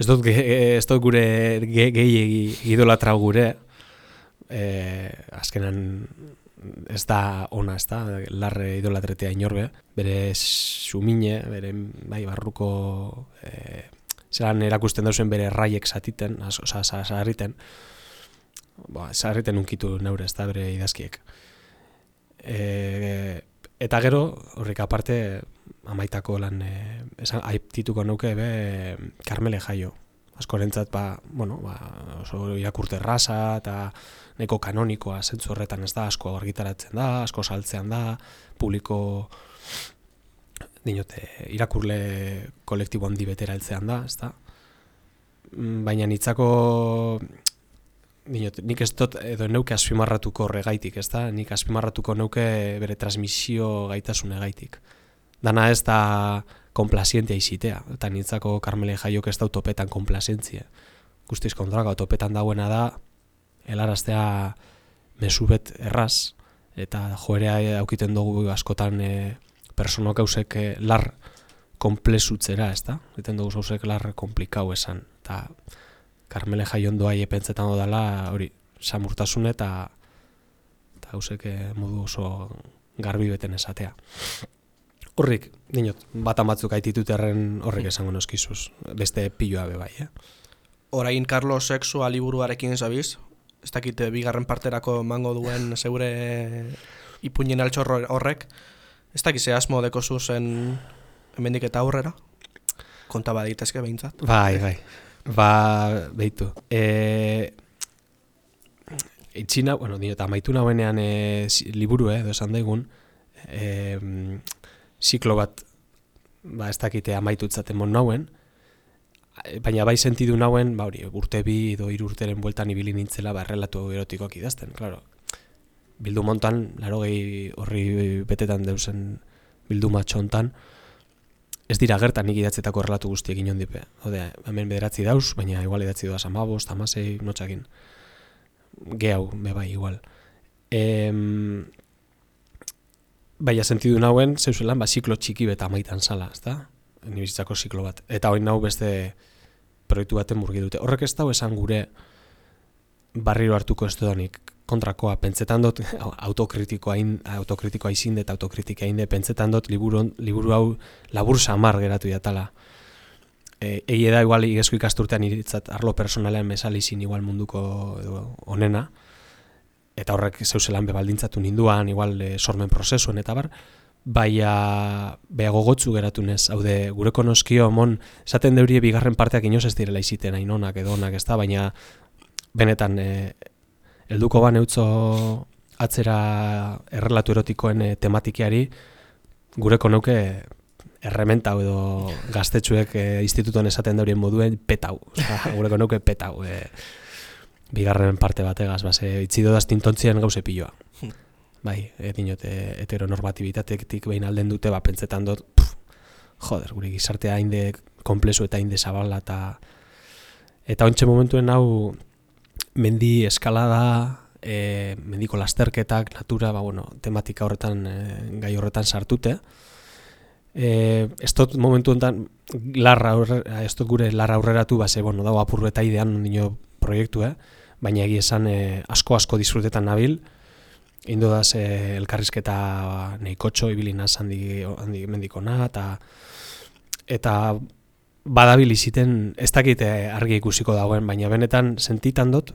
ez dut, ge, ez dut gure ge, gehiegi idolatra gure, e, azkenan ez da ona, ez da, larre idolatretea inorbe, bere sumine, bere bai, barruko e, zelan erakusten dauzen bere raiek zatiten, oza, sa- sarriten, ba, sarriten unkitu neure, ez da, bere idazkiek. E, eta gero, horrik aparte, amaitako lan, e, esan, aiptituko nuke be, Karmele Jaio. Askorentzat, ba, bueno, ba, oso irakurte erraza eta neko kanonikoa zentzu horretan ez da, asko argitaratzen da, asko saltzean da, publiko dinote, irakurle kolektibo handi betera heltzean da, ez da. Mm, Baina nitzako dinot, nik ez dut edo neuke azpimarratuko horregaitik, ez da? Nik azpimarratuko neuke bere transmisio gaitasune gaitik. Dana ez da konplazientia izitea, eta nitzako Carmele Jaiok ez da topetan konplazientzia. Guztiz kontrako, topetan dauena da, helaraztea mesubet erraz, eta joerea aukiten dugu askotan e, personok hausek e, lar komplezutzera, ez da? Eten dugu hausek lar komplikau esan. Eta Carmele Jaion doa epentzetan dela hori, samurtasune eta eta hausek e, modu oso garbi beten esatea. Horrik, dinot, bat amatzuk aititut erren horrek esango noskizuz. Beste piloa be bai, eh? Orain Carlos Sexua liburuarekin zabiz, ez dakit eh, bigarren parterako emango duen zeure ipuinen altxorro horrek, ez dakit ze asmo deko zuzen hemendik eta aurrera, konta baditezke behintzat. Bai, bai. Ba, behitu. E, itxina, bueno, dio, eta maitu nauenean e, liburu, eh, edo esan daigun, e, ziklo bat, ba, ez dakite amaitutzaten mon nauen, baina bai sentidu nauen, ba hori, urte bi edo hiru urteren bueltan ibili nintzela ba relatu erotikoak idazten, claro. Bildu montan, laro gehi horri betetan deusen bildu matxontan, ez dira gertan nik idatzetako relatu guztiek inondipe. Ode, hemen bederatzi dauz, baina igual idatzi doaz amabos, tamasei, notxakin. Gehau, be bai, igual. E, baina sentidu nauen, zeuselan, ba, ziklo txiki beta amaitan sala, ez da? Ni bizitzako ziklo bat. Eta hori nau beste proiektu baten murgi dute. Horrek ez dago esan gure barriro hartuko ez dudanik kontrakoa, pentsetan dut autokritikoa, in, autokritikoa izin eta autokritika inde, pentsetan dut liburu, liburu hau labur samar geratu jatala. E, egi da igual igezko ikasturtean iritzat arlo personalean mesalizin igual munduko edo, onena, eta horrek zeuselan bebaldintzatu ninduan, igual e, sormen prozesuen eta bar, baia beha gogotzu geratu nez, hau de, gure konoskio, mon, esaten deurie bigarren parteak inoz ez direla iziten ainonak edo onak ez da, baina benetan e, elduko ban eutzo atzera errelatu erotikoen e, tematikiari gure konuke errementa edo gaztetxuek e, institutuan esaten daurien moduen petau, oza, gure konuke petau, e, bigarren parte bategaz, base, itzido daztintontzien gauze piloa. Bai, edinot heteronormatibitatetik behin alden dute, ba, pentsetan dut, pff, joder, gure gizartea hainde komplezu eta hainde zabala, eta eta ontsa momentuen hau mendi eskalada, e, mendiko lasterketak, natura, ba, bueno, tematika horretan, e, gai horretan sartute, e, ez dut momentu enten, larra ez dut gure larra aurreratu, ba, ze, bueno, dago apurru eta idean dino proiektu, eh? Baina egia esan e, asko asko disfrutetan nabil, Indo da ze elkarrizketa neikotxo ibili naz handi, handi mendikona eta eta badabil iziten ez dakite argi ikusiko dagoen, baina benetan sentitan dut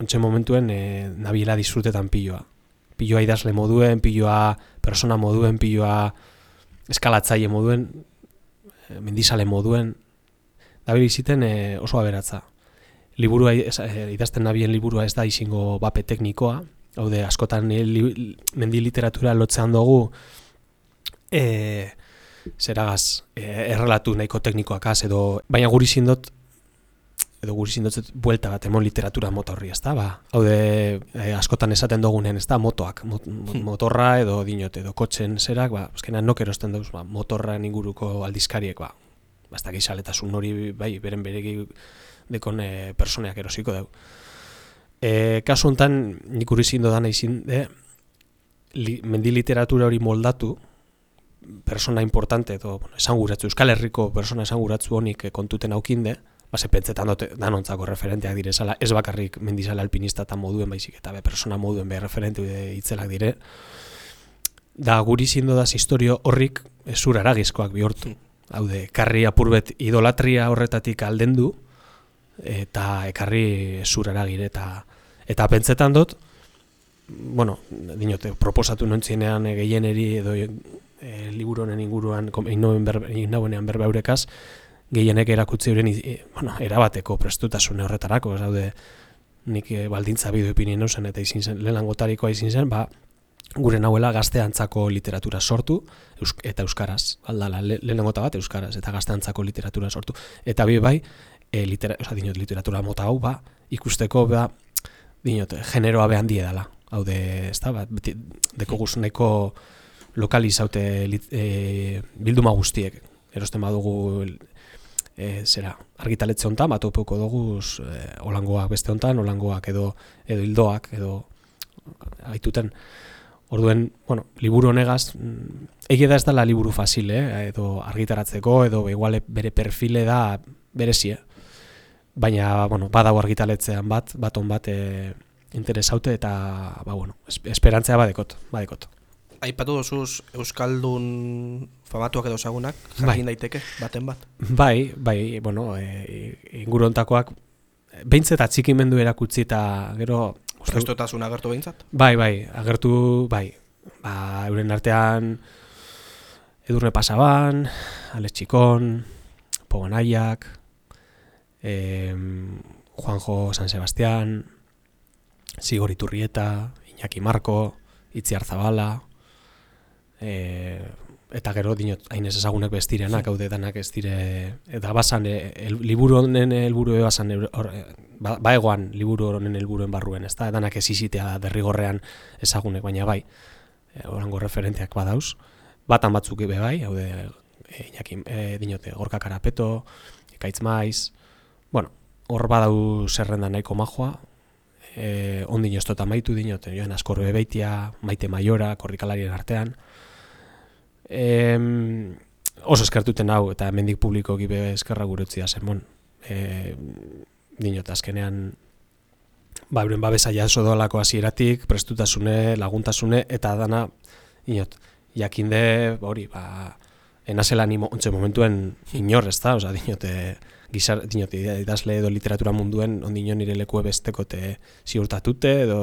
ontsen momentuen e, nabila disfrutetan piloa. Piloa idazle moduen, piloa persona moduen, piloa eskalatzaile moduen, e, mendizale moduen, dabil iziten e, oso aberatza. Liburua, e, idazten nabien liburua ez da izingo bape teknikoa, hau de, askotan e, li, mendi literatura lotzean dugu e, zeragaz e, errelatu nahiko teknikoak az, edo baina guri zindot edo guri zindot buelta bat emon literatura mota horri, ez ba? Hau de, e, askotan esaten dugunen, ez da, motoak, mot, hmm. motorra edo dinot, edo kotxen zerak, ba, eskena nok erosten dauz, ba, motorra inguruko aldizkariek, ba, ba, ez da gizaletasun hori, bai, beren beregi dekon e, personeak erosiko dugu. E, kasu honetan, nik uri zindu dana izin, de, li, mendi literatura hori moldatu, persona importante, edo, bueno, esan guratzu, Euskal Herriko persona esan guratzu honik kontuten aukinde, base pentsetan dut danontzako referenteak dire zala, ez bakarrik mendizala alpinista eta moduen baizik, eta be, persona moduen be referente itzelak dire, da guri zindu da historio horrik zura aragizkoak bihortu. Haude, karri apurbet idolatria horretatik aldendu, eta ekarri zurara gire eta eta pentsetan dut bueno, dinote, proposatu nontzienean e, gehieneri edo e, liburu honen inguruan inauen berbe haurekaz gehienek erakutzi horien e, bueno, erabateko prestutasune horretarako ez daude nik e, baldintza bideo epinien zen eta izin zen, lehenango tarikoa izin zen ba, gure nahuela gazteantzako literatura sortu eta euskaraz, aldala, le, lehenango bat euskaraz eta gazteantzako literatura sortu. Eta bi bai, e, litera, oza, dinot, literatura mota hau, ba, ikusteko, ba, dinot, generoa behan dela. Hau de, ez da, ba, deko guzuneko lokalizaute e, bilduma guztiek. Erosten badugu, e, zera, argitaletze honetan, bat opeuko dugu, e, olangoak beste honetan, olangoak edo, edo hildoak, edo aituten. Orduen, bueno, liburu honegaz, mm, egia da ez dela liburu fazile, eh? edo argitaratzeko, edo igual bere perfile da berezie baina bueno, badago argitaletzean bat, baton bat e, interesaute eta ba, bueno, esperantzea badekot, badekot. Aipatu dozuz Euskaldun famatuak edo zagunak, jakin bai. daiteke, baten bat? Bai, bai, bueno, e, inguru ontakoak behintzet atxikimendu erakutsi eta gero... Prestotasun agertu behintzat? Bai, bai, agertu, bai, ba, euren artean Edurne Pasaban, Alex Txikon, Pogonaiak, em, Juanjo San Sebastián, Sigor Iturrieta, Iñaki Marko, Itziar Zabala, e, eta gero dinot, hain ez ezagunek bestirenak, haude danak ez dire, eta basan, e, el, liburu honen helburu basan, e, hor, e, ba, baegoan liburu honen helburuen barruen, ez da, danak ez izitea derrigorrean ezagunek, baina bai, e, orango referenteak badauz, batan batzuk ebe bai, haude, e, Iñaki, e, dinote, Gorka Karapeto, Ekaitz Maiz, bueno, hor badau zerrenda nahiko majoa, e, ondin estota maitu dinote, joan askorbe beitia, maite maiora, korrikalarien artean, Em, oso eskertuten hau, eta hemendik publiko gibe eskerra guretzia zen, bon. E, dinot, azkenean, ba, euren babesa jaso doalako hasieratik, prestutasune, laguntasune, eta dana, dinot, jakinde, ba, hori, ba, enazela ni momentuen inor, ez da, oza, dinot, e, gizar, dinot, idazle edo literatura munduen, ondino nire lekue besteko te ziurtatute, edo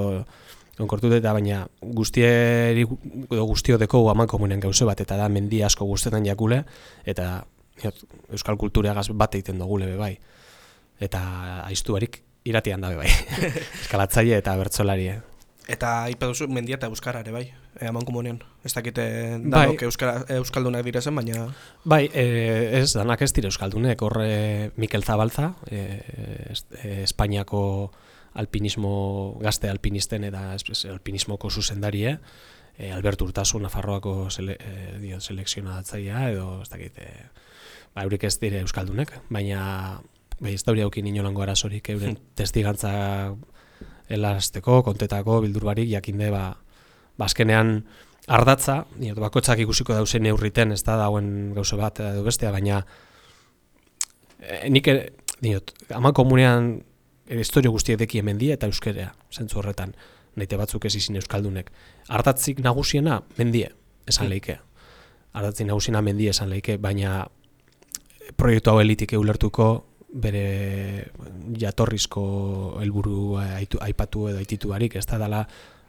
onkortute eta baina guztieri edo guztiodeko aman komunen gauze bat eta da mendi asko guztetan jakule eta diot, euskal kultureagaz bat egiten dugule be bai. Eta aiztuarik iratian dabe bai. Eskalatzaile eta bertsolarie Eta ipe duzu mendia eta euskara ere bai, e, aman komunean. Ez dakite Bai. danok euskara, euskaldunak direzen, baina Bai, e, ez, danak ez dire euskaldunek, horre Mikel Zabalza, e, e, Espainiako alpinismo, gazte alpinisten eta es- alpinismoko zuzendarie, e, Albert Urtasun, Nafarroako sele, e, dio, selekzionatzaia, edo ez dakit, e, ba, eurik ez dire euskaldunek, baina bai, ez dauri haukin inolango arazorik euren testigantza elasteko, kontetako, bildur barik, jakinde, ba, ba azkenean ardatza, diot, bakotzak ikusiko dauzen neurriten, ez da dauen gauze bat edo bestea, baina e, nik diot, ama komunean e, historio guztiek deki hemendia eta euskerea, zentzu horretan, naite batzuk ez izin euskaldunek. Ardatzik nagusiena, mendie, esan leike. Ardatzik nagusiena mendie esan leike, baina proiektu hau elitik ulertuko bere jatorrizko helburu aitu, aipatu edo aititu barik, ez da dela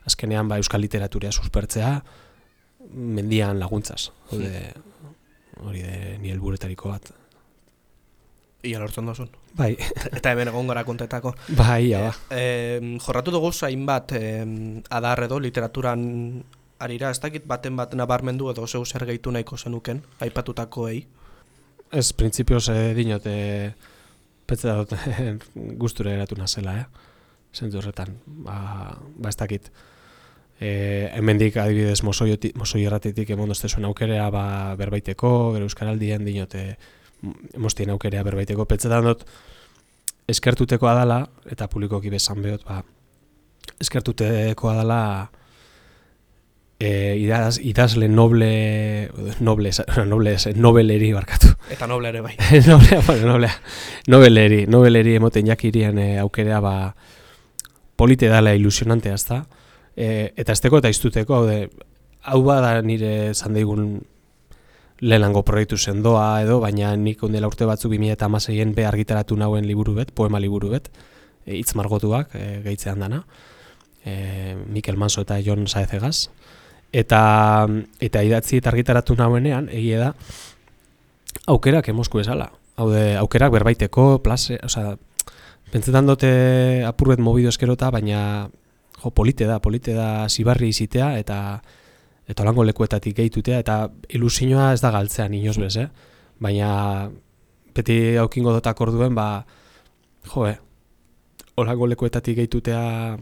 azkenean ba, euskal literaturia suspertzea mendian laguntzaz. Hode, hori de ni helburetariko bat. ia lortzen dozun. Bai, Eta hemen egon gara kontetako. bai, ja, ba. E, jorratu dugu hainbat e, adar edo literaturan arira, ez dakit baten bat nabarmendu edo zeu zer gehitu nahiko zenuken, aipatutakoei. Ez, printzipioz eh, dinot, eh, petze dut gustura eratu nazela, eh? Zentzu horretan, ba, ba ez dakit. E, hemendik adibidez mosoi, erratetik emondozte zuen aukerea ba, berbaiteko, gero euskaraldien dinote emostien aukerea berbaiteko. Petzetan dut eskertutekoa dala, eta publikoki bezan behot, ba, eskertutekoa dala e, idaz, idazle noble, noble, noble, nobeleri barkatu. Eta noble ere bai. noblea, bueno, noblea. Nobeleri, nobeleri emoten jakirien e, aukerea ba polite dala ilusionantea, ezta? E, eta esteko eta iztuteko, hau de, hau bada nire zandeigun lehenango proiektu sendoa edo, baina nik ondela urte batzuk 2006en be argitaratu nauen liburu bet, poema liburu bet, hitz margotuak, e, gehitzean dana, e, Mikel Manso eta Jon Saezegaz, eta, eta idatzi eta argitaratu nauenean, egie da, aukerak emosku esala. Haude, aukerak berbaiteko, plaze, osea, pentsetan dute apurbet mobido eskerota, baina jo, polite da, polite da zibarri izitea, eta eta olango lekuetatik gehitutea, eta ilusioa ez da galtzean inoz bez, eh? Baina beti aukingo dotak orduen, ba, jo, eh, olango lekuetatik gehitutea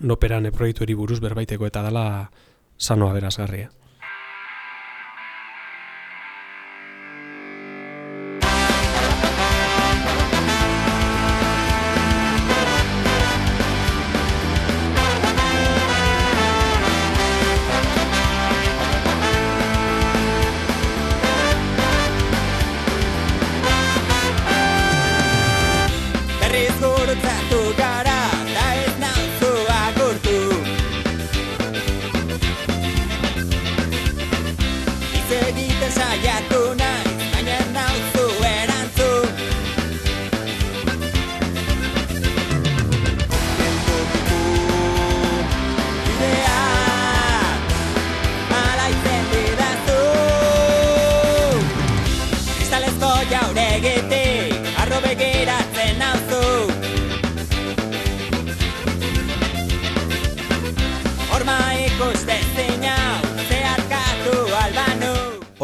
noperan proiektueri buruz berbaiteko eta dela sanoa aberasgarria.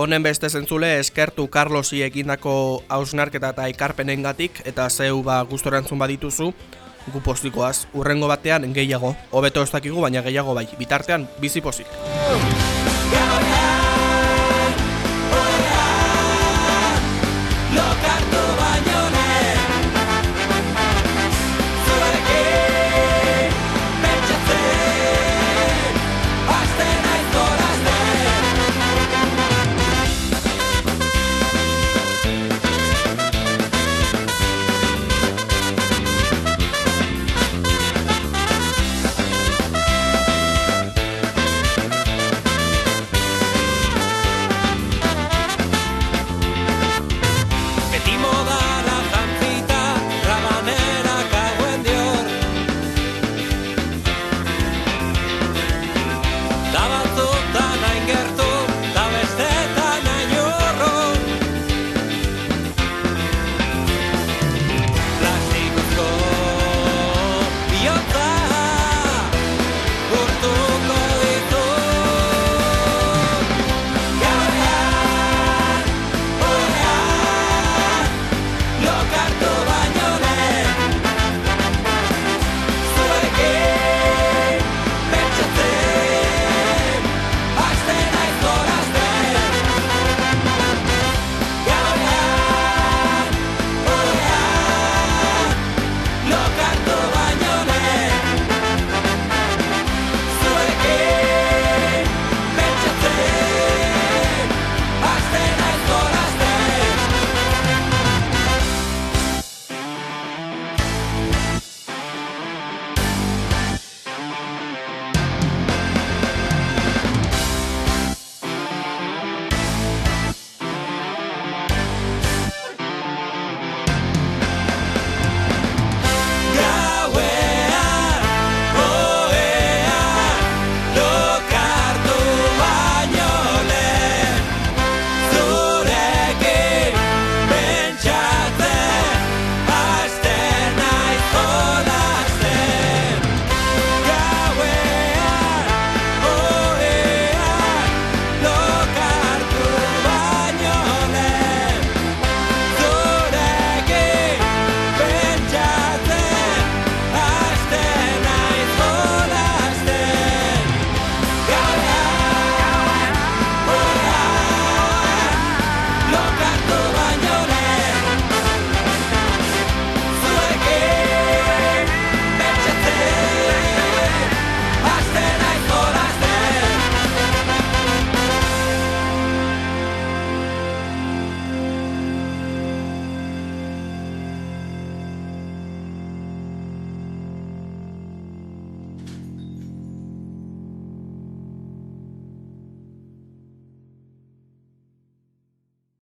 Honen beste zentzule eskertu Carlosi egindako hausnarketa eta ekarpenengatik eta zeu ba gustorantzun badituzu gu postikoaz. Urrengo batean gehiago. Hobeto ez dakigu baina gehiago bai. Bitartean bizi pozik